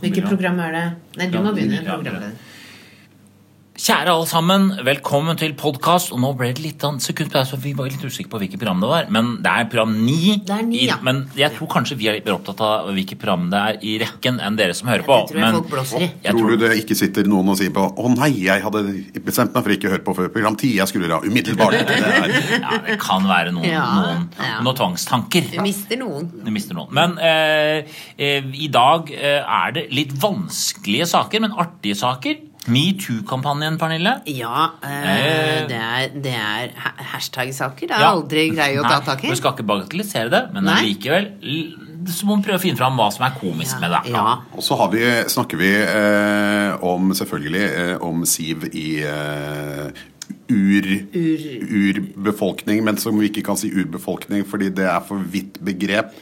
Hvilket program er det? Nei, du må begynne. Ja. Kjære alle sammen, velkommen til podkast. Og nå ble det litt av en sekund pause, for vi var litt usikre på hvilket program det var. Men det er program ni. Det er ni, i- Men jeg tror kanskje vi er litt mer opptatt av hvilket program det er i rekken, enn dere som hører på. Det tror jeg Men folk blåser i. jeg Tror du det ikke sitter noen og sier på 'Å nei, jeg hadde bestemt meg for ikke å høre på før program 10', jeg skulle da umiddelbart'. Det ja, det kan være noen, Ja, noen, ja. noen tvangstanker. Du mister noen. Du mister noen. Men eh, eh, i dag eh, er det litt vanskelige saker, men artige saker. Metoo-kampanjen, Pernille. Ja, Eh. det er, det er hashtag-saker. Det er Ja. aldri greie å ta tak i. Du skal ikke bagatellisere det, men Nei. likevel så må man prøve å finne fram hva som er komisk med det. Ja. Og så har vi, snakker vi eh, om, selvfølgelig, eh, om Siv i eh, ur, urbefolkning, men som vi ikke kan si urbefolkning fordi det er for vidt begrep.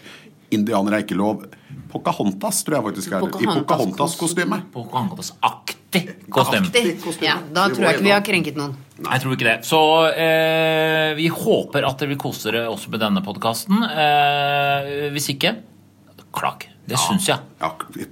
Indianere er ikke lov. Pocahontas tror jeg faktisk er i Pocahontas-kostyme. Pocahontas-kostyme. Pocahontas-aktig kostyme. Aktig. Ja, da tror jeg ikke vi har krenket noen. Nei, Jeg tror ikke det. Så eh, vi håper at dere vil kose dere også med denne podkasten. Eh, hvis ikke, klag. Det syns jeg. Ja,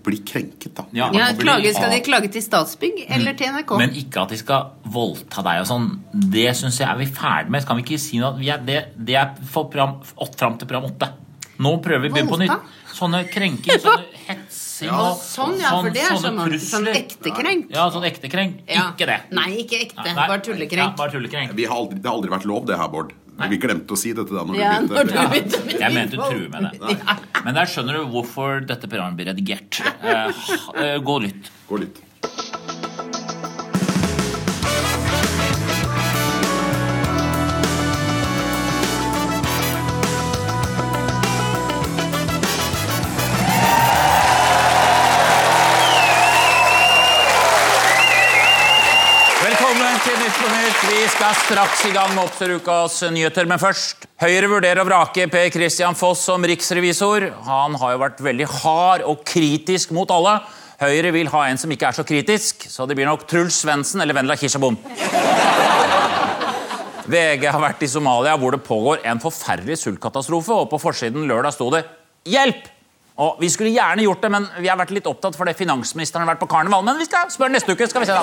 bli krenket, da. Ja. Ja, klage, skal de klage til Statsbygg eller til NRK? Men ikke at de skal voldta deg og sånn. Det syns jeg er vi ferdig med. Kan vi ikke si noe? Vi er, det, det er for program, fram til program åtte. Nå prøver vi å begynne på nytt. Sånne krenking, sånne hetsing Ja, og sånn, ja, for det er sånn- sånn ekte krenk. Ja, sånn ekte krenk. Ja. Ikke det. Nei, ikke ekte. Nei, Bare Ja, tullekrenk. bare tullekrenk. Vi har aldri, det har aldri vært lov, det her, Bård. Vi glemte å si dette da når Ja, begynte. når du begynte. Ja. Jeg mente true med det. Men der skjønner du hvorfor dette programmet blir redigert. Eh, eh, gå litt lytt. Gå litt. Skal straks i gang med å nyheter. Men først Høyre vurderer å vrake Per Christian Foss som riksrevisor. Han har jo vært veldig hard og kritisk mot alle. Høyre vil ha en som ikke er så kritisk, så det blir nok Truls Svendsen eller Vendela Kirsebom. VG har vært i Somalia, hvor det pågår en forferdelig sultkatastrofe. Og på forsiden lørdag sto det 'Hjelp!' Og Vi skulle gjerne gjort det, men vi har vært litt opptatt fordi finansministeren har vært på karneval. Men vi skal spørre neste uke. skal vi se da.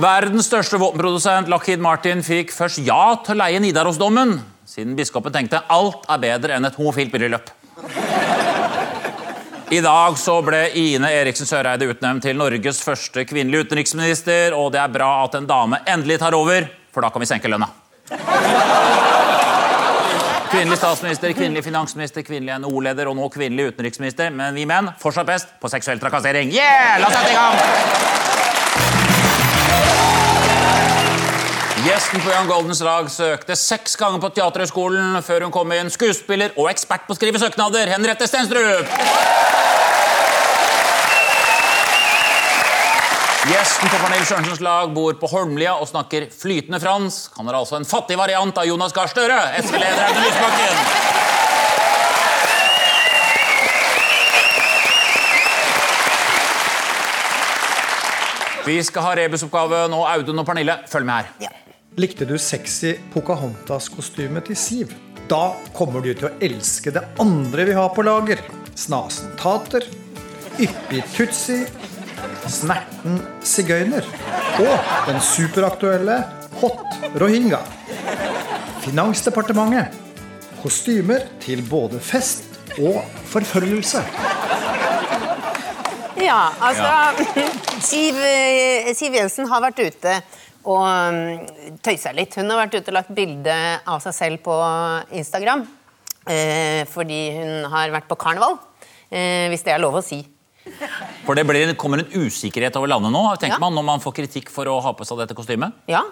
Verdens største våpenprodusent Lockheed Martin fikk først ja til å leie Nidarosdommen, siden biskopen tenkte alt er bedre enn et homofilt bryllup. I dag så ble Ine Eriksen Søreide utnevnt til Norges første kvinnelige utenriksminister, og det er bra at en dame endelig tar over, for da kan vi senke lønna. Kvinnelig statsminister, kvinnelig finansminister, kvinnelig NHO-leder og nå kvinnelig utenriksminister. Men vi menn fortsatt best på seksuell trakassering. Yeah! La oss sette i gang! Gjesten på Jan Goldens lag søkte seks ganger på Teaterhøgskolen før hun kom inn. Skuespiller og ekspert på å skrive søknader, Henriette Stenstrup. Gjesten på Pernille Sørensens lag bor på Holmlia og snakker flytende fransk. Han er altså en fattig variant av Jonas Gahr Støre. SV-leder Audun Lysbakken. Vi skal ha rebusoppgave nå, Audun og Pernille. Følg med her. Likte du sexy Pocahontas-kostyme til Siv? Da kommer du til å elske det andre vi har på lager. Snasen tater, yppig tutsi, snerten sigøyner og den superaktuelle hot rohingya. Finansdepartementet. Kostymer til både fest og forfølgelse. Ja, altså Siv, eh, Siv Jensen har vært ute og mm, tøysa litt. Hun har vært ute og lagt bilde av seg selv på Instagram. Eh, fordi hun har vært på karneval. Eh, hvis det er lov å si. For det blir, kommer en usikkerhet over landet nå, tenker Ja. man, når man får kritikk for å ha på seg dette kostymet. Ja.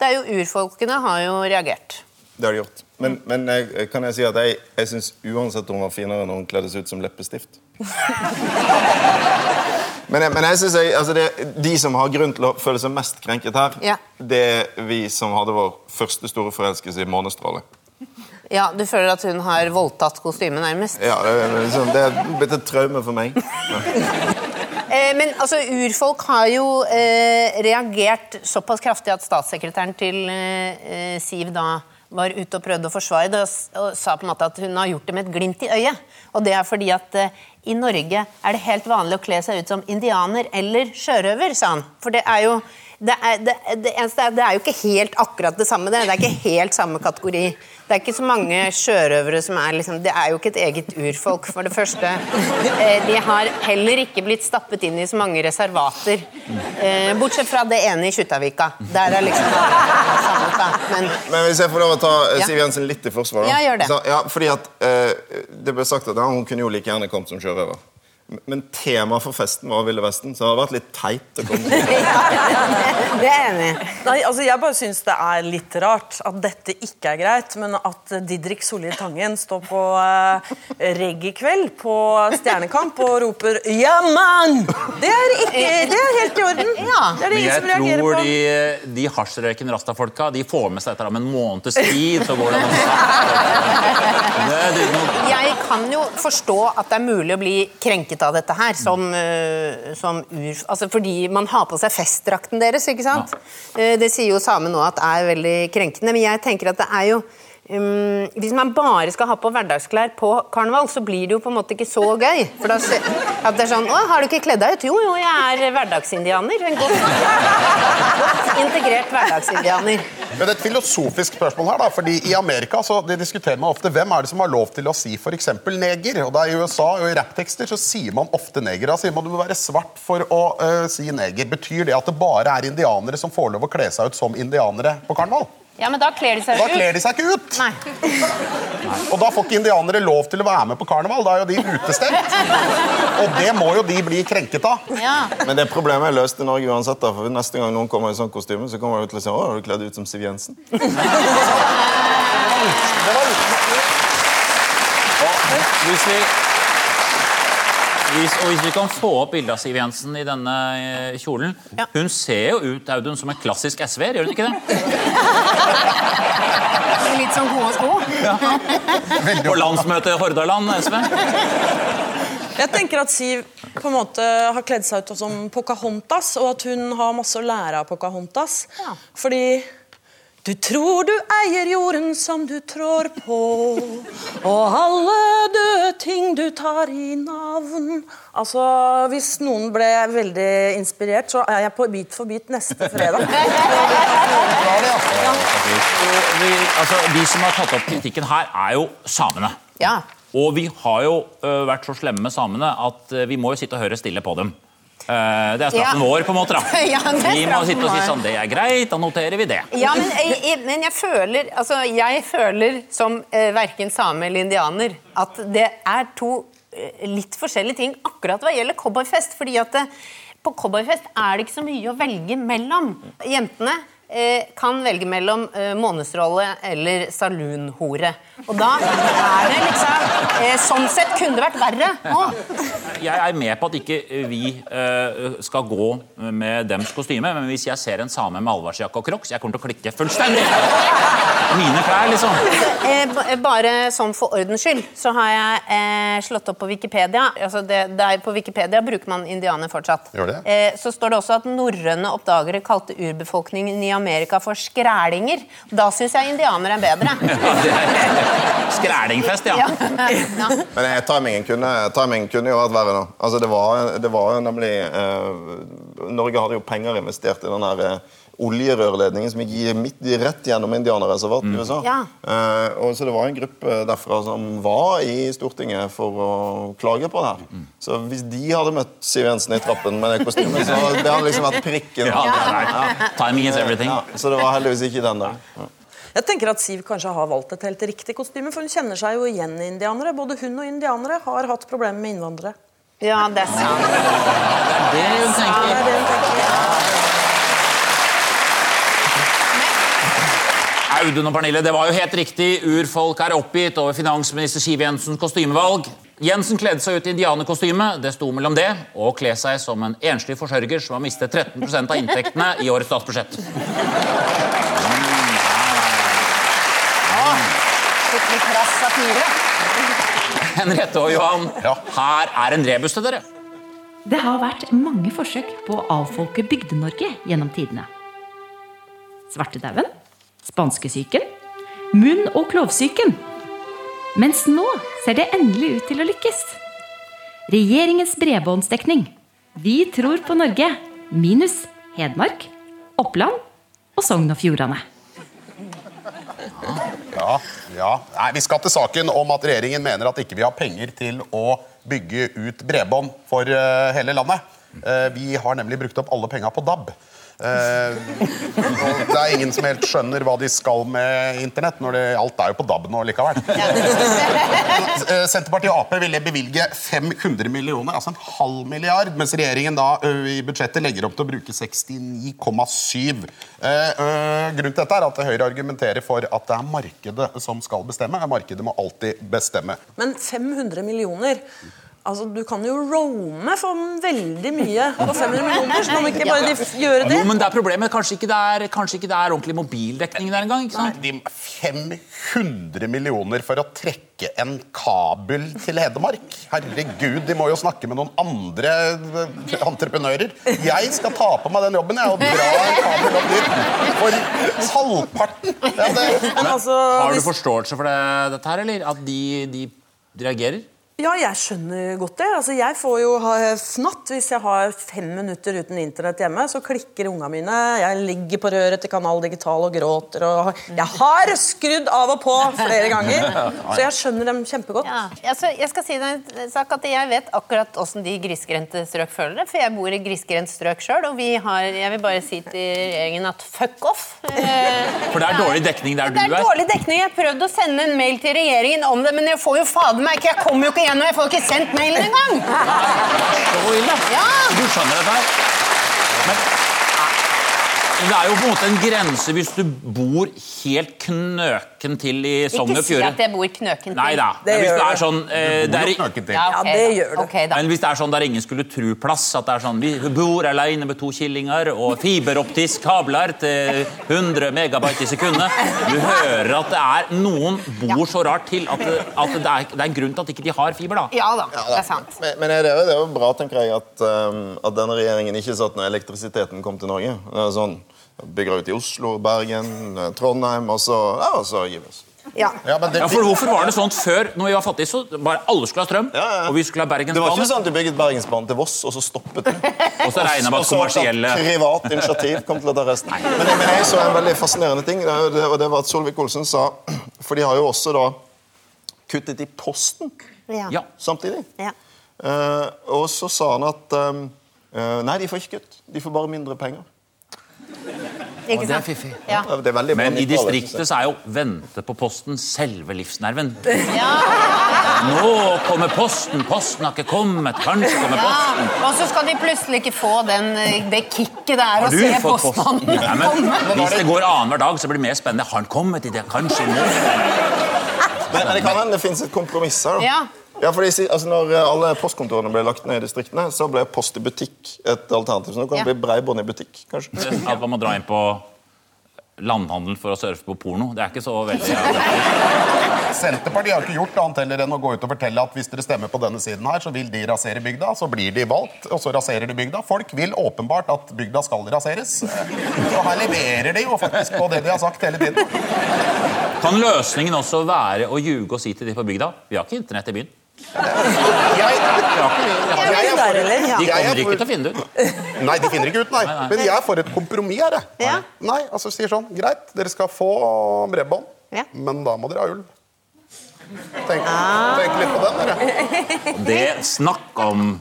Det er jo Urfolkene har jo reagert. Det har de gjort. Men, men jeg, kan jeg si at jeg, jeg syns uansett hun var finere når hun kledde seg ut som leppestift. men, jeg- men jeg synes jeg, altså det, de som har grunn til å føle seg mest krenket her, Ja. det er vi som hadde vår første store forelskelse i Månestråle. Ja, Du føler at hun har voldtatt kostymet, nærmest? Ja, det, liksom, det er blitt et traume for meg. Eh, men altså, urfolk har jo eh, reagert såpass kraftig at statssekretæren til eh, Siv da var ute og prøvde å forsvare det, og, og sa på en måte at hun har gjort det med et glimt i øyet. Og det er fordi at eh, i Norge er det helt vanlig å kle seg ut som indianer eller sjørøver, sa han. For det er jo det er, det, det eneste er, det er jo ikke helt akkurat det samme. Det, det er ikke helt samme kategori. Det er ikke så mange sjørøvere som er liksom Det er jo ikke et eget urfolk, for det første. Eh, de har heller ikke blitt stappet inn i så mange reservater. Eh, bortsett fra det ene i Kjuttaviga. Der er liksom samlet, da. Men Men hvis jeg får lov å ta eh, Siv Jensen litt i forsvar da. Ja, gjør det. Så, ja, fordi at Det ble sagt at ja, hun kunne jo like gjerne kommet som sjørøver. Men temaet for festen var Ville Vesten, så det har vært litt teit å komme til. det er enig. Nei, altså Jeg bare syns det er litt rart at dette ikke er greit, men at Didrik Solli Tangen står på uh, reggae-kveld på Stjernekamp og roper 'Ja, mann!' Det er ikke Det er helt i orden. Ja. Det er det Men ingen jeg som reagerer tror på. de, de hasjrøyken rastafolka de får med seg etter om en måneds tid. Så går det, noe, Jeg kan jo forstå at det er mulig å bli krenket av dette her, som, øh, som ur... Altså fordi man har på seg festdrakten deres, ikke sant? Ja. Det sier jo samene nå at er veldig krenkende, men jeg tenker at det er jo um, Hvis man bare skal ha på hverdagsklær på karneval, så blir det jo på en måte ikke så gøy. For da at det er sånn Å, har du ikke kledd deg ut? Jo, jo, jeg er hverdagsindianer. En godt, godt integrert hverdagsindianer. Men det er et filosofisk spørsmål her, da, fordi I Amerika så de diskuterer man ofte hvem er det som har lov til å si f.eks. neger. og da I USA og i rapptekster så sier man ofte neger. Da sier man du må være svart for å uh, si neger. Betyr det at det bare er indianere som får lov å kle seg ut som indianere på karneval? Ja, men da kler de seg Da ut. kler de seg ikke ut! Nei. Og da får ikke indianere lov til å være med på karneval. Da er jo de utestengt. Og det må jo de bli krenket av. Ja. Men det problemet er løst i Norge uansett. da, for Neste gang noen kommer i sånn kostyme, så kommer de til å si 'Å, har du kledd ut som Siv Jensen?' hvis vi hvis, og hvis vi kan få opp bildet av Siv Jensen i denne eh, kjolen Ja. Hun ser jo ut Audun, som en klassisk SV-er, gjør hun ikke det? Litt sånn gode sko. På landsmøtet i Hordaland SV. Jeg tenker at Siv på en måte har kledd seg ut som Pocahontas, og at hun har masse å lære av Pocahontas. Ja. Fordi du tror du eier jorden som du trår på, og alle døde ting du tar i navn. Altså, Hvis noen ble veldig inspirert, så er jeg på Bit for bit neste fredag. Og vi, altså, de som har tatt opp kritikken her, er jo samene. Ja. Og vi har jo ø, vært så slemme med samene at ø, vi må jo sitte og høre stille på dem. Eh, det er straffen Ja. vår, på en måte. da. Ja, vi må sitte og si sånn Det er greit, da noterer vi det. Ja, men jeg, men jeg føler altså, Jeg føler som eh, verken same eller indianer at det er to eh, litt forskjellige ting akkurat hva gjelder cowboyfest. fordi at det, på cowboyfest er det ikke så mye å velge mellom. Jentene eh, kan velge mellom eh, månedsrolle eller saloonhore. Og da er det liksom eh, Sånn sett kunne det vært verre. Å, Jeg er med på at ikke vi skal gå med dems kostyme, men hvis jeg ser en same med allværsjakke og crocs, jeg kommer til å klikke fullstendig. Mine klær, liksom. Eh, bare sånn for ordens skyld, så har jeg eh, slått opp på Wikipedia. Altså det, der på Wikipedia bruker man indianer fortsatt. Gjør det? Eh, så står det også at norrøne oppdagere kalte urbefolkningen i Amerika for skrælinger. Da syns jeg indianere er bedre. Skrælingfest, ja. Ja. Men jeg, timingen, kunne, timingen kunne jo vært verre. nå. Altså, det, var, det var nemlig eh, Norge hadde jo penger investert i den her eh, oljerørledningen som gikk midt, rett gjennom indianerreservat i USA. Ja. Eh, og så Det var en gruppe derfra som var i Stortinget for å klage på det her. Så hvis de hadde møtt Siv Jensen i trappen med det kostymet, så det hadde liksom vært prikken. Ja, ja. Timing is everything. Ja, så det var heldigvis ikke den der. Jeg tenker at Siv kanskje har valgt et helt riktig kostyme, for hun kjenner seg jo igjen i indianere. Både hun og indianere har hatt problemer med innvandrere. ja, det er sant. Det er det hun tenker. Ja, det er det hun tenker. Audun og Pernille, det var jo helt riktig. Urfolk er oppgitt over finansminister Siv Jensens kostymevalg. Jensen kledde seg ut i indianerkostyme. Det sto mellom det og å kle seg som en enslig forsørger som har mistet 13% av inntektene i årets statsbudsjett. Henriette og Johan, Ja. her er en rebus til dere. Det har vært mange forsøk på å avfolke Bygde-Norge gjennom tidene. Svartedauden, spanskesyken, munn- og klovsyken. Mens nå ser det endelig ut til å lykkes. Regjeringens bredbåndsdekning. Vi tror på Norge. Minus Hedmark, Oppland og Sogn og Fjordane. Ja, ja. Nei, Vi skal til saken om at regjeringen mener at ikke vi har penger til å bygge ut bredbånd for eh, hele landet. Eh, vi har nemlig brukt opp alle penga på DAB. Eh, og det er ingen som helt skjønner hva de skal med internett. når det, Alt er jo på DAB nå likevel. Eh, Senterpartiet og Ap ville bevilge 500 millioner, altså en halv milliard, mens regjeringen da i budsjettet legger opp til å bruke 69,7. Eh, grunnen til dette er at Høyre argumenterer for at det er markedet som skal bestemme. Markedet må alltid bestemme. Men 500 millioner Altså, Du kan jo roame for veldig mye på 500 millioner. Så kan vi ikke bare de gjøre det? Jo, men det er problemet. Kanskje ikke det er, ikke det er ordentlig mobildekning der engang. ikke sant? De 500 millioner for å trekke en kabel til Hedmark. Herregud, de må jo snakke med noen andre eh, entreprenører. Jeg skal ta på meg den jobben jeg, og dra en kabel opp dit for halvparten. Ja, det, Men altså, Har du forståelse for det, dette her, eller? At de, de reagerer? Ja, jeg skjønner godt det. Altså, jeg får jo ha fnatt hvis jeg har fem minutter uten internett hjemme. Så klikker unga mine. Jeg ligger på røret til Kanal Digital og gråter. Og jeg har skrudd av og på flere ganger, så jeg skjønner dem kjempegodt. Ja, altså, jeg skal si deg en sak at jeg vet akkurat hvordan de grisgrendte strøk føler det. For jeg bor i grisgrendt strøk sjøl, og vi har, jeg vil bare si til regjeringen at fuck off. Eh, For det er dårlig dekning der du er? det er er. dårlig dekning. Jeg har prøvd å sende en mail til regjeringen om det, men jeg får jo fader meg ikke Jeg kommer jo ikke gjennom, jeg får ikke sendt mailen engang! Ja. Du skjønner dette her. Men det er jo på en måte en grense hvis du bor helt knøken til i Sogn Ikke si at jeg bor knøken til. Nei da. Det Men hvis det det. er sånn eh, det er. Ja, ok Ja, det gjør det. Ok. Men hvis det er sånn der ingen skulle tro plass, at det er sånn Vi bor alene med to killinger og fiberoptisk kabler til 100 megabyte i sekundet. Du hører at det er noen bor så rart til at, det, at det, er, det er en grunn til at ikke de har fiber. da. Ja da, det er sant. Men, men er det, det er jo bra tenker jeg, at, um, at denne regjeringen ikke satt når elektrisiteten kom til Norge. Det er sånn, Bygger ut i Oslo, Bergen, eh, Trondheim, og så, ja, og så gir vi oss. Ja. ja, men det, Ja, for Hvorfor var det sånn før, når vi var fattige, så bare alle skulle ha strøm? Ja, ja. Og vi skulle ha Det var ikke sånn at du bygget Bergensbanen til Voss, og så stoppet den. Og så regna med at kommersielle at privat initiativ kom til å ta resten. Men, men jeg så en veldig fascinerende ting, det det- og det var at Solvik-Olsen sa For de har jo også da kuttet i Posten Ja. Ja. samtidig. Ja. Eh, og så sa han at um, uh, Nei, de får ikke kutt. De får bare mindre penger. Ikke det er fiffig. Ja. Det er Men i distriktet så er jo vente på posten selve livsnerven. Ja. Nå kommer posten, posten har ikke kommet, kanskje kommer posten. Og så skal de plutselig ikke få den, eh, det kicket det er å se postmannen posten? Nei, men, komme. hvis det går annenhver dag, så blir det mer spennende. Har han kommet i det? Kanskje nå? Men, men det kan hende det finnes et kompromiss her. da. Ja. Ja, fordi altså Når eh, alle postkontorene ble lagt ned i distriktene, så ble post i butikk et alternativ. Så nå kan Ja. det bli breibånd i butikk, kanskje. At man må dra inn på landhandel for å surfe på porno. Det er ikke så veldig Senterpartiet har ikke gjort annet heller enn å gå ut og fortelle at hvis dere stemmer på denne siden her, så vil de rasere bygda. Så blir de valgt, og så raserer de bygda. Folk vil åpenbart at bygda skal raseres. Så her leverer de jo faktisk på det de har sagt hele tiden. Kan løsningen også være å ljuge og si til de på bygda vi har ikke internett i byen? Jeg, Er det ikke der, eller? De Jeg er kommer ikke til å finne det ut. nei, de finner ikke ut, nei. Men jeg er for et kompromiss her, jeg. Nei, altså sier sånn, greit, dere skal få bredbånd, men da må dere ha ulv. Tenk, tenk litt på den, dere. Det snakk om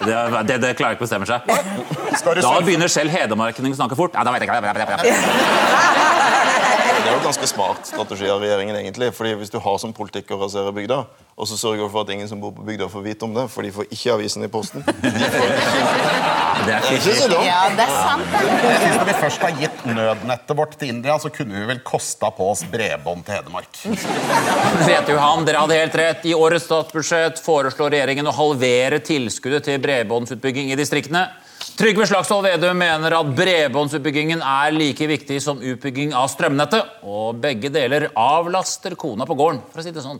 det, det, det klarer ikke å bestemme seg. Da begynner selv hedmarkingen å snakke fort. Ja, da vet jeg ikke. Det er jo ganske smart strategi av regjeringen, egentlig. fordi Hvis du har som politikk å rasere bygda, og så sørger du for at ingen som bor på bygda, får vite om det, for de får ikke avisen i posten Det er Det er ikke så dumt. Ja, det er sant. det. Jeg synes Når vi først har gitt nødnettet vårt til India, så kunne vi vel kosta på oss bredbånd til Hedmark. Vet Johan, dere hadde helt rett. I årets statsbudsjett foreslår regjeringen å halvere tilskuddet til bredbåndsutbygging i distriktene. Trygve Slagsvold Vedum mener at bredbåndsutbyggingen er like viktig som utbygging av strømnettet, og begge deler avlaster kona på gården, for å si det sånn.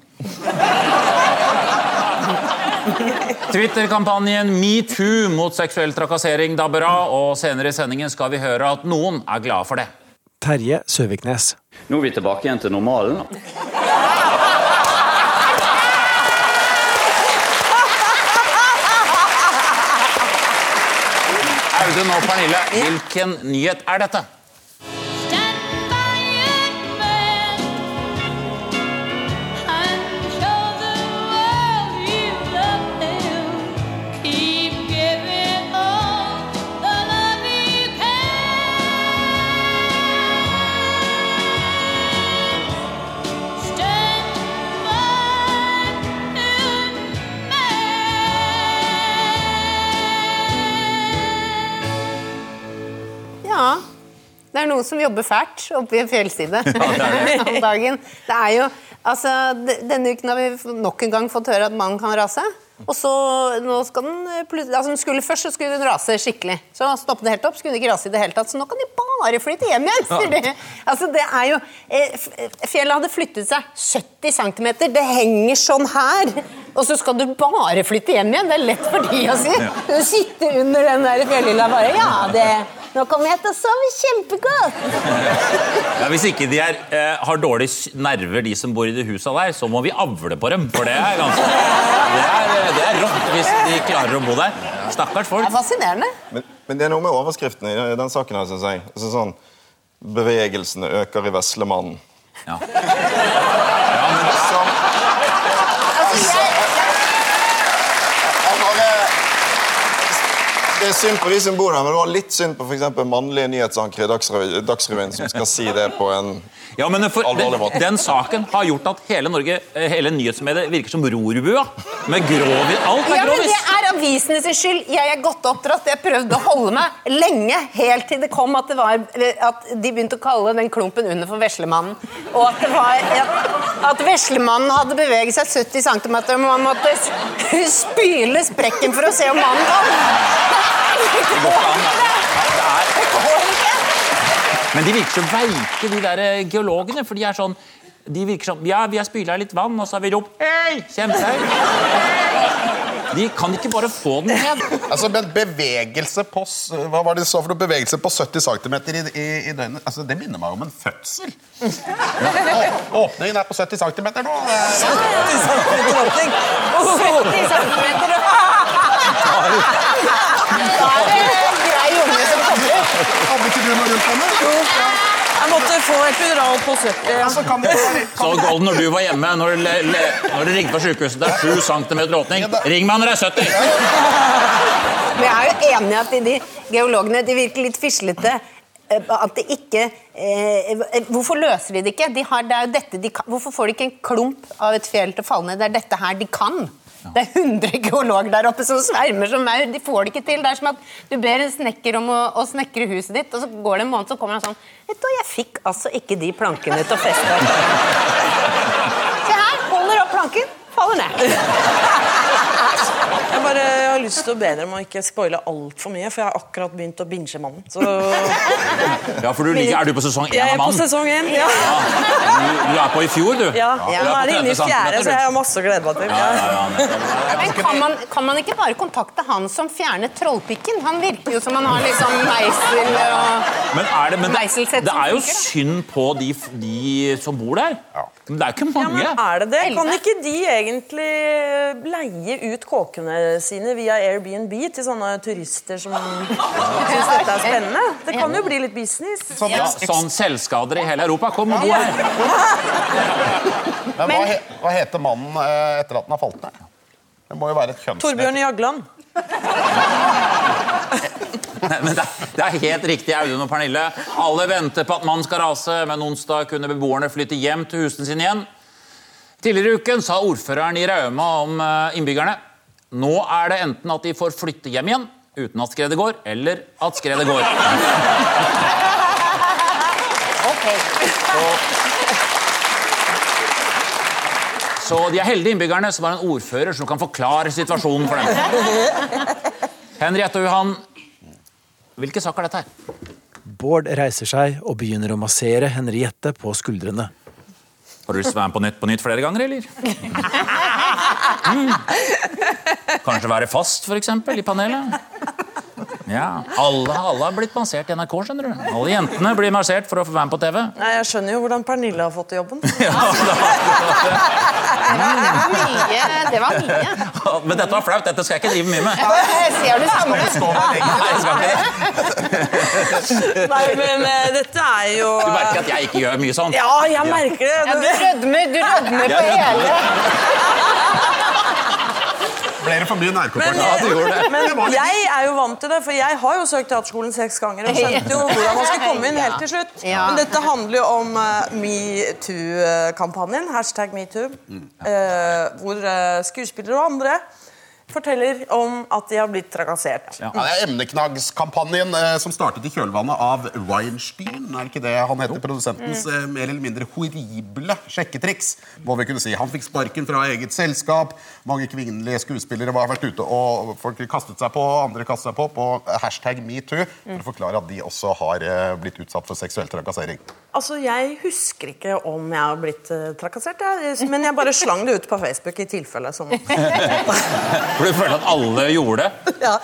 Twitter-kampanjen metoo mot seksuell trakassering dabber av, og senere i sendingen skal vi høre at noen er glade for det. Terje Søviknes. Nå er vi tilbake igjen til normalen. Audun nå, Pernille, hvilken nyhet er dette? Noen som jobber fælt oppe i en fjellside om dagen. Det er jo, altså, Denne uken har vi nok en gang fått høre at mannen kan rase. Og så, nå skal den altså den skulle Først så skulle den rase skikkelig. Så stoppet det helt opp. skulle den ikke rase i det hele tatt, Så nå kan de bare flytte hjem igjen! Ja. Altså, det er jo, eh, Fjellet hadde flyttet seg 70 cm. Det henger sånn her! Og så skal du bare flytte hjem igjen! Det er lett for de å si. Du sitter under den der fjellhylla bare Ja, det nå kommer jeg til å sove kjempegodt! Ja, hvis ikke de er, eh, har dårlige nerver, de som bor i de husa der, så må vi avle på dem. For det er ganske Det er, eh, det er rått hvis de klarer å bo der. Stakkars Det er fascinerende. Men, men det er noe med overskriftene i den saken her, synes jeg. Altså sånn, Bevegelsene øker i Veslemannen. Ja. Som, Altså, jeg, jeg bare, det er synd på de som bor der, men det var litt synd på for mannlige nyhetsankere i Dagsrevyen, Dagsrevyen som skal si det på en Ja, men for, Alvorlig måte. den saken har gjort at hele Norge, eh, hele nyhetsmediet virker som rorbua. Med grovis. Alt er ja, grovis. Er avisene sin skyld. Jeg er godt oppdratt. Jeg prøvde å holde meg lenge, helt til det kom at, det var, at de begynte å kalle den klumpen under for Veslemannen. Og at, det var, at, at Veslemannen hadde beveget seg 70 cm, og man måtte spyle sprekken for å se om mannen kom. Det går ikke! Men de virker så veike, de der eh, geologene. For de er sånn de virker som, Ja, vi har spyla litt vann, og så har vi ropt Hei! Kjempehøyt. De kan ikke bare få den ned. Altså, men bevegelse på Hva var det så for noe? Bevegelse på 70 cm i, i, i døgnet? Altså, det minner meg om en fødsel. Å- Åpningen er på 70 cm nå. Det er- 70 cm! Da er det grei unge som kommer. Hadde ikke du noe rundt henne? Jeg måtte få epidural på 70. Ja. Så kan det kan Så Golden, når du var hjemme, når le- le- når du ringte på sykehuset, det er 7 cm åpning. Ring meg når det er 70! Men jeg er jo enig i at de, de geologene de virker litt fislete. eh, At det ikke eh, Hvorfor løser de det ikke? De har, det er jo dette de kan. Hvorfor får de ikke en klump av et fjell til å falle ned? Det er dette her de kan. Det er 100 geologer der oppe som svermer som maur. De får det ikke til. Det er som at du ber en snekker om å, å snekre huset ditt, og så går det en måned, så kommer han sånn Vet du, jeg fikk altså ikke de plankene til å feste. Se her, holder opp planken, faller ned. Jeg, bare, jeg har lyst til å be dere om å ikke spoile altfor mye, for jeg har akkurat begynt å binge Mannen. Så Ja, for du liker, Er du på sesong 1 jeg er på sesong én. Ja. Du, du er på i fjor, du. Ja. ja. Nå er det inne i fjerde, så jeg har masse å glede meg til. Ja. Men kan man, kan man ikke bare kontakte han som fjernet trollpikken? Han virker jo som han har liksom meisel og du. Men, er det, men det, det er jo synd på de, de som bor der. Men det er jo ikke Ja, mange. men er det det? Kan ikke de egentlig leie ut kåkene sine via Airbnb til sånne turister som syns dette er spennende? Det kan jo bli litt business. Ja, sånn selvskader i hele Europa. Kom og bo her. Men hva, he, hva heter mannen eh, etter at den har falt ned? Det må jo være et kjønnsnett. Torbjørn Jagland. Men det, det er helt riktig, Audun og Pernille. Alle venter på at mannen skal rase, men onsdag kunne beboerne flytte hjem til husene sine igjen. Tidligere i uken sa ordføreren i Rauma om eh, innbyggerne. Nå er det enten at de får flytte hjem igjen uten at skredet går, eller at skredet går. Så de er heldige innbyggerne som har en ordfører som kan forklare situasjonen for dem. Henriette og Johan, hvilke sak er dette her? Bård reiser seg og begynner å massere Henriette på skuldrene. Har du lyst til å være med på Nytt på Nytt flere ganger, eller? Mm. Kanskje være fast, for eksempel, i panelet? Ja, alle, alle har blitt massert i NRK, skjønner du. Alle jentene blir massert for å få være med på TV. Nei, Jeg skjønner jo hvordan Pernille har fått jobben. Det var mye. Det var mye. Men dette var flaut, dette skal jeg ikke drive mye med. Ser du samme? Nei, jeg det. Men eh, dette er jo Du merker at jeg ikke gjør mye sånn. Ja, jeg merker det. Ja, du rødmer, du rødmer på hele. Ble det for mye nærkontakt? Men, Ja, men jeg er jo vant til det, for jeg har jo søkt teaterskolen seks ganger og skjønte jo hvordan man skal komme inn helt til slutt. Ja. Men dette handler jo om uh, metoo-kampanjen, hashtag metoo, uh, hvor uh, skuespillere og andre forteller om at de har blitt trakassert. Ja, det er Emneknaggskampanjen eh, som startet i kjølvannet av Weinstein. Er det ikke det han heter? Produsentens eh, mer eller mindre horrible sjekketriks. må vi kunne si. Han fikk sparken fra eget selskap. Mange kvinnelige skuespillere har vært ute og folk kastet seg på, andre kastet seg på på hashtag metoo for å forklare at de også har eh, blitt utsatt for seksuell trakassering. Altså, Jeg husker ikke om jeg har blitt eh, trakassert, jeg. men jeg bare slang det ut på Facebook i tilfelle. Som... For du føler at alle gjorde det? ja.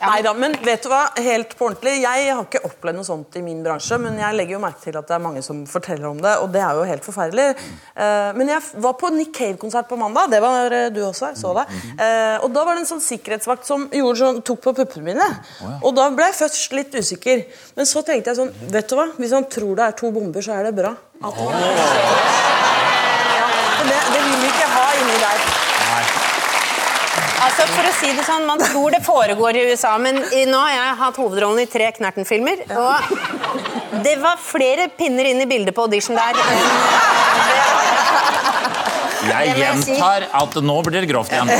Neida, men vet du hva? Helt på ordentlig, Jeg har ikke opplevd noe sånt i min bransje, men jeg legger jo merke til at det er mange som forteller om det, og det er jo helt forferdelig. Eh, men jeg var på Nick Cave-konsert på mandag. Det var eh, du også, jeg så det. Eh, og da var det en sånn sikkerhetsvakt som sånn, tok på puppene mine. Og da ble jeg først litt usikker. Men så tenkte jeg sånn Vet du hva? Hvis han tror det er to bomber, så er det bra. At ja, det, det vil vi ikke ha inni der. Altså, for å si det sånn, Man tror det foregår i USA, men i, nå har jeg hatt hovedrollen i tre Knerten-filmer. Og det var flere pinner inn i bildet på audition der. Jeg gjentar at nå blir det grovt igjen.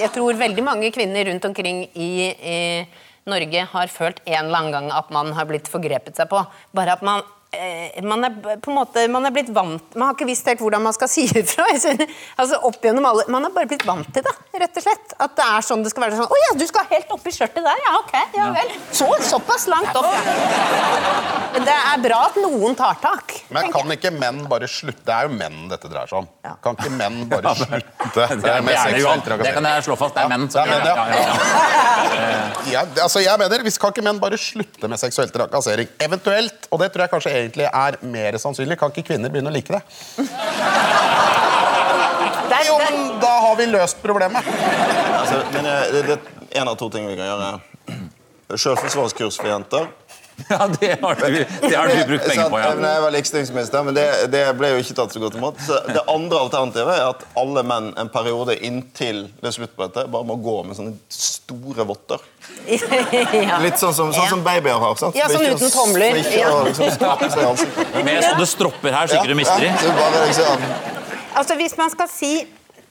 Jeg tror veldig mange kvinner rundt omkring i, i Norge har følt en eller annen gang at man har blitt forgrepet seg på. Bare at man man er på en måte, man er blitt vant Man har ikke visst helt hvordan man skal si ifra. Altså, opp gjennom alle, man er bare blitt vant til det, rett og slett. At det er sånn det skal være. Sånn, 'Å ja, du skal helt opp i skjørtet der, ja. Ok, ja vel.' Så, såpass langt opp. ja. Det er bra at noen tar tak. Men kan ikke menn bare slutte? Det er jo menn dette dreier seg om. Kan ikke menn bare slutte Det er, det, med er det, jo. det kan jeg slå fast. Det er menn som det er gjør det. menn, Ja, ja, ja. Ja, altså jeg mener, hvis Kan ikke menn bare slutte med seksuell trakassering? Eventuelt, og det tror jeg kanskje egentlig er mer sannsynlig, kan ikke kvinner begynne å like det? Det er- Jo, men Da har vi løst problemet. Altså, men eh, det, det er en av to ting vi kan gjøre. Selvforsvarskurs for jenter. ja det, har du, det har du brukt penger på, ja. Jeg var likestillingsminister, men det, det ble jo ikke tatt så godt imot. Så det andre alternativet er at alle menn en periode inntil det er slutt på dette, bare må gå med sånne store votter. ja. Litt sånn som, sånn som babyer har. sant? Ja, sånn uten tomler. Ja. liksom. Med sånne stropper her, så ikke du mister Ja, de. liksom, Altså Hvis man skal si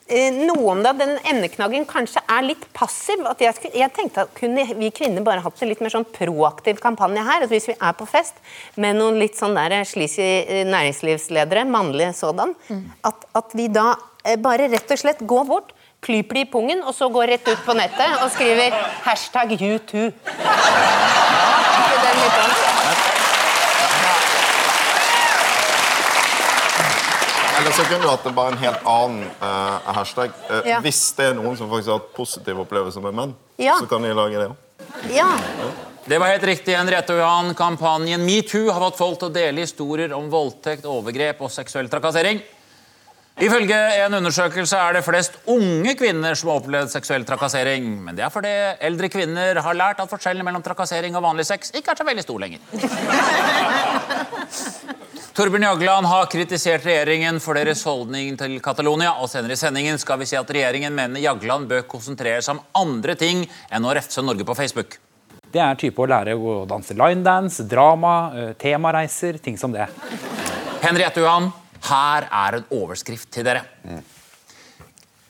noe om det, at den emneknaggen kanskje er litt passiv. at Jeg, jeg tenkte at kunne vi kvinner bare hatt en litt mer sånn proaktiv kampanje her. at Hvis vi er på fest med noen litt sånn der sleazy eh, næringslivsledere, mannlige sådan, at, at vi da eh, bare rett og slett går bort, klyper de i pungen, og så går rett ut på nettet og skriver hashtag you too. Ikke det litt sånn? Eller så kunne du hatt det bare en helt annen uh, hashtag. Uh, Ja. Hvis det er noen som faktisk har hatt positive opplevelser med menn, Ja. så kan de lage det òg. Ja. Det var helt riktig, Henriette og Johan. Kampanjen Metoo har fått folk til å dele historier om voldtekt, overgrep og seksuell trakassering. Ifølge en undersøkelse er det flest unge kvinner som har opplevd seksuell trakassering. Men det er fordi eldre kvinner har lært at forskjellen mellom trakassering og vanlig sex ikke er så veldig stor lenger. Torbjørn Jagland har kritisert regjeringen for deres holdning til Catalonia, og senere i sendingen skal vi si at regjeringen mener Jagland bør konsentrere seg om andre ting enn å refse Norge på Facebook. Det er type å lære å danse linedance, drama, eh, temareiser, ting som det. Henriette Johan, her er en overskrift til dere.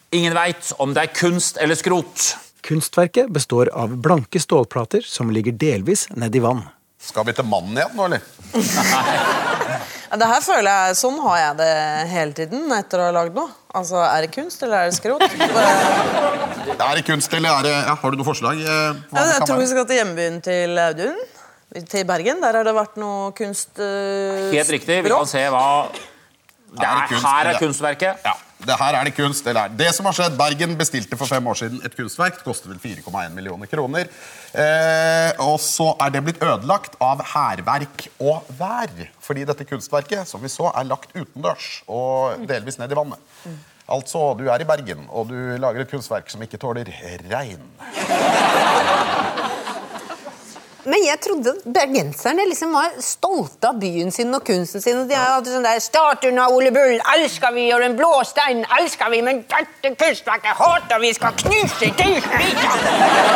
Ingen veit om det er kunst eller skrot. Kunstverket består av blanke stålplater som ligger delvis nedi vann. Skal vi til mannen igjen nå, eller? Det her føler jeg, Sånn har jeg det hele tiden etter å ha lagd noe. Altså, Er det kunst, eller er det skrot? Bare- Er det kunst, eller er det ja, Har du noe forslag? eh, Ja, jeg tror vi skal til hjembyen til Audun. Til Bergen. Der har det vært noe kunst... Uh... Helt riktig. Vi kan se hva Det er, kunst, her er kunstverket. Ja, det her er det kunst. Eller er det. det som har skjedd, Bergen bestilte for fem år siden et kunstverk. Det koster vel 4,1 millioner kroner. Eh, og så er det blitt ødelagt av hærverk og vær. Fordi dette kunstverket som vi så, er lagt utendørs og delvis ned i vannet. Altså, du er i Bergen, og du lager et kunstverk som ikke tåler regn. Men jeg trodde bergenserne liksom var stolte av byen sin og kunsten sin. og De har alltid sånn der 'Statuen av Ole Bull elsker vi, og den blå steinen elsker vi', men dette kunstverket hater vi, skal knuse tusen biter!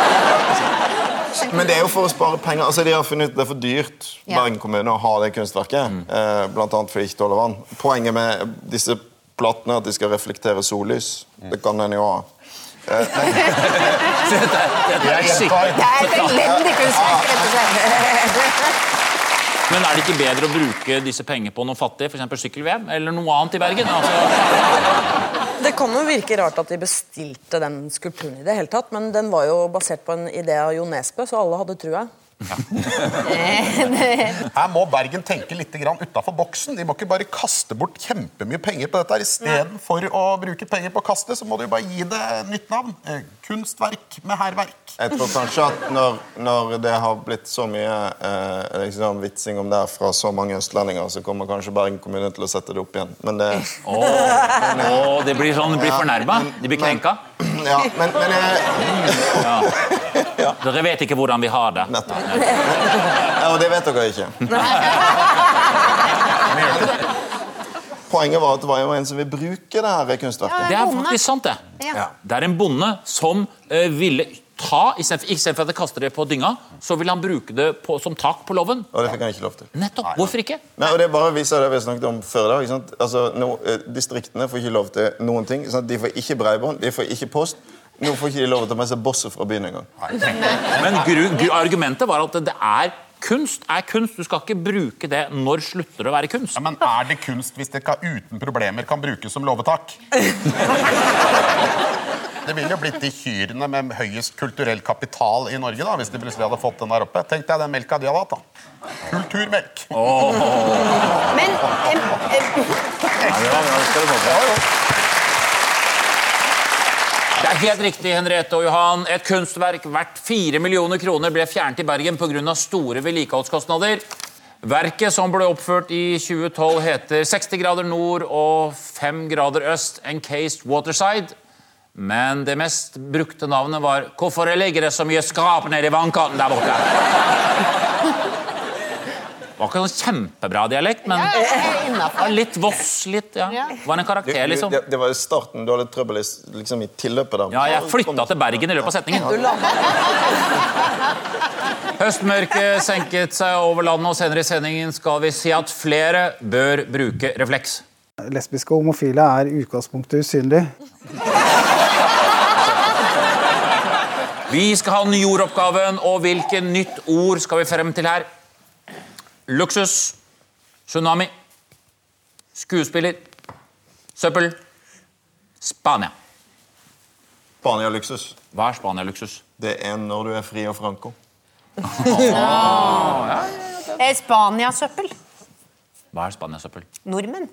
Men det er jo for å spare penger. Altså, de har funnet ut Det er for dyrt Bergen kommune å ha det kunstverket. Eh, blant annet fordi det ikke tåler vann. Poenget med disse platene er at de skal reflektere sollys. Det kan en jo ha. Det er et elendig kunstverk, rett og slett. Men er det ikke bedre å bruke disse pengene på noe fattig, f.eks. sykkel-VM, eller noe annet i Bergen? Altså, Det kan jo virke rart at de bestilte den skulpturen, i det hele tatt, men den var jo basert på en idé av Jo Nesbø, så alle hadde trua. Her må Bergen tenke litt utafor boksen. De må ikke bare kaste bort kjempemye penger på dette. her. Istedenfor å bruke penger på å kaste, så må de bare gi det nytt navn. Eh, Kunstverk med hærverk. Jeg tror kanskje at når, når det har blitt så mye eh, liksom, vitsing om det fra så mange østlendinger, så kommer kanskje Bergen kommune til å sette det opp igjen. Men det Åh, oh, det blir sånn, de blir fornærma. De blir krenka. Ja, men, men jeg, Dere vet ikke hvordan vi har det. Nettopp. Ja, og det vet dere ikke. Poenget var at det var jo en som vil bruke det her kunstverket. Det er faktisk sant, det. Ja. Det er en bonde som uh, ville ta Istedenfor at de kaster det på dynga, så vil han bruke det på, som tak på låven. Og det fikk han ikke lov til. Nettopp. Hvorfor ikke? Nei, og Det bare viser det vi snakket om før i dag. Altså, nå, eh, distriktene får ikke lov til noen ting. Sant? De får ikke breibånd, de får ikke post. Nå får ikke de lov til å ta med seg bosset fra byen engang. Men gru, gru, argumentet var at det er kunst er kunst. Du skal ikke bruke det når slutter det å være kunst. Ja, men er det kunst hvis det ikke uten problemer kan brukes som låvetak? Det ville jo blitt de kyrne med høyest kulturell kapital i Norge da, hvis de plutselig hadde fått den der oppe. Tenk deg den melka de hadde hatt. da. Kulturmelk. Men em, em, Det er helt riktig, Henriette og Johan. Et kunstverk verdt 4 millioner kroner ble fjernet i Bergen pga. store vedlikeholdskostnader. Verket som ble oppført i 2012, heter 60 grader nord og 5 grader øst, Encased Waterside. Men det mest brukte navnet var 'Hvorfor ligger det så mye skrap nede i vannkanten der borte?' Var ikke sånn kjempebra dialekt, men ja, litt Voss. litt, ja. Var en karakter, liksom. Det, det var jo starten. Du hadde trøbbel liksom, i tilløpet der. Ja, jeg flytta til Bergen i løpet av setningen. Høstmørket senket seg over landet, og senere i sendingen skal vi si at flere bør bruke refleks. Lesbiske og homofile er i utgangspunktet usynlig. Vi skal ha nyoroppgaven, og hvilket nytt ord skal vi frem til her? Luksus, tsunami, skuespiller, søppel, Spania. Spania-luksus. Hva er Spania-luksus? Det er når du er fri og franco. eh, Spania-søppel. Hva er Spania-søppel? Nordmenn.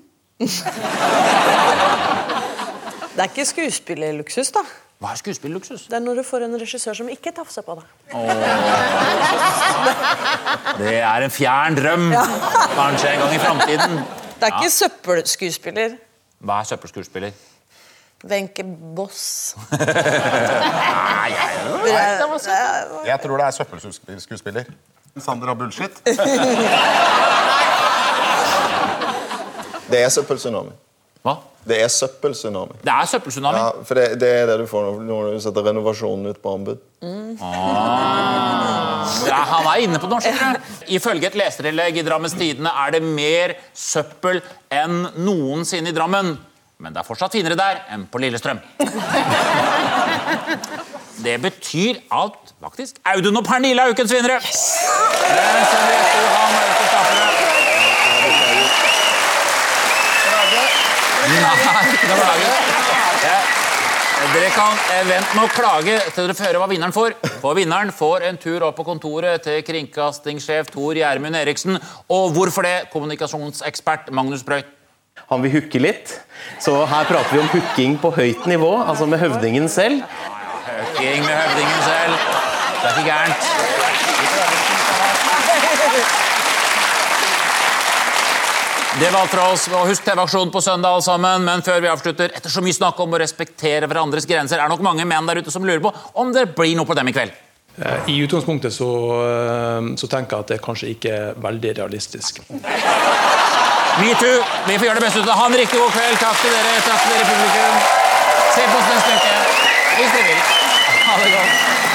Det er ikke skuespillerluksus, da. Hva er skuespillerluksus? Det er når du får en regissør som ikke tafser på deg. Det er en fjern drøm. Kanskje en gang i framtiden. Det er ikke søppelskuespiller. Hva er søppelskuespiller? Wenche Boss. Nei, Jeg tror det er søppelskuespiller. Sander har bullshit. Det er søppeltsunami. Hva? Det er søppeltsunami. Det er søppeltsunami. Ja, for det, det er det du får når- du setter renovasjonen ut på anbud. Ja, han er inne på norsk. Ifølge et leserinnlegg i Drammens Tidende er det mer søppel enn noensinne i Drammen. Men det er fortsatt finere der enn på Lillestrøm. Det betyr at faktisk Audun og Pernille er ukens vinnere. Yes! Henriette og Johan er ukens tapere. Nei, beklager. Dere kan eh, vente med å klage til dere får høre hva vinneren får. For vinneren får en tur opp på kontoret til kringkastingssjef Tor Gjermund Eriksen. Og hvorfor det? Kommunikasjonsekspert Magnus Brøyt. Han vil hooke litt. Så her prater vi om hooking på høyt nivå, altså med høvdingen selv. Hooking med høvdingen selv. Det er ikke gærent. Det var alt fra oss. og Husk TV-aksjonen på søndag, alle sammen. Men før vi avslutter, etter så mye snakk om å respektere hverandres grenser, er det nok mange menn der ute som lurer på om det blir noe på dem i kveld. Eh, I utgangspunktet så, eh, så tenker jeg at det kanskje ikke er veldig realistisk. Metoo. Vi får gjøre det beste ut av det. Ha en riktig god kveld. Takk til dere. Takk til dere, publikum. Se på oss neste uke hvis dere vil. Ha det godt.